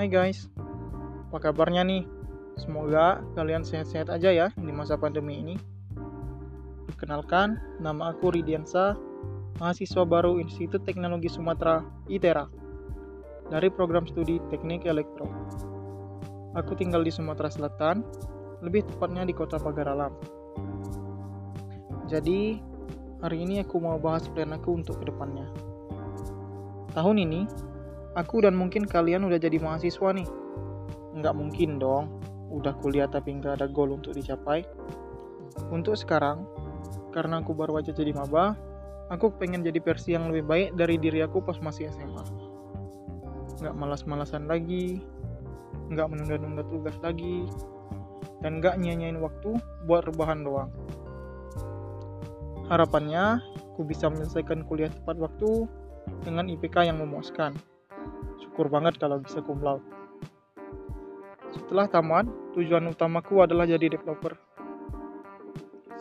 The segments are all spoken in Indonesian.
Hai guys, apa kabarnya nih? Semoga kalian sehat-sehat aja ya di masa pandemi ini. Perkenalkan, nama aku Ridiansa, mahasiswa baru Institut Teknologi Sumatera ITERA dari program studi Teknik Elektro. Aku tinggal di Sumatera Selatan, lebih tepatnya di kota Pagar Alam. Jadi, hari ini aku mau bahas plan aku untuk ke depannya. Tahun ini, aku dan mungkin kalian udah jadi mahasiswa nih. Nggak mungkin dong, udah kuliah tapi nggak ada goal untuk dicapai. Untuk sekarang, karena aku baru aja jadi maba, aku pengen jadi versi yang lebih baik dari diri aku pas masih SMA. Nggak malas-malasan lagi, nggak menunda-nunda tugas lagi, dan nggak nyanyain waktu buat rebahan doang. Harapannya, aku bisa menyelesaikan kuliah tepat waktu dengan IPK yang memuaskan syukur banget kalau bisa cum. Setelah tamat, tujuan utamaku adalah jadi developer.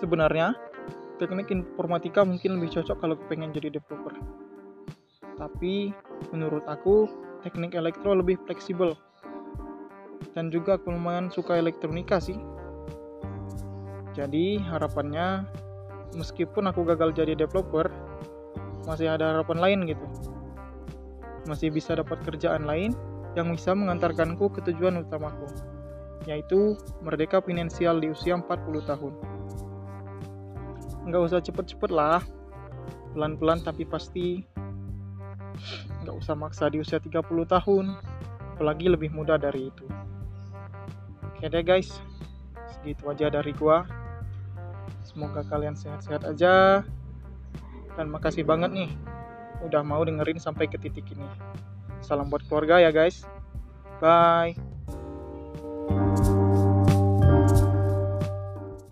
Sebenarnya, teknik informatika mungkin lebih cocok kalau pengen jadi developer. Tapi, menurut aku, teknik elektro lebih fleksibel. Dan juga aku lumayan suka elektronika sih. Jadi, harapannya, meskipun aku gagal jadi developer, masih ada harapan lain gitu masih bisa dapat kerjaan lain yang bisa mengantarkanku ke tujuan utamaku, yaitu merdeka finansial di usia 40 tahun. Nggak usah cepet-cepet lah, pelan-pelan tapi pasti. Nggak usah maksa di usia 30 tahun, apalagi lebih muda dari itu. Oke deh guys, segitu aja dari gua. Semoga kalian sehat-sehat aja. Dan makasih banget nih udah mau dengerin sampai ke titik ini. Salam buat keluarga ya guys. Bye.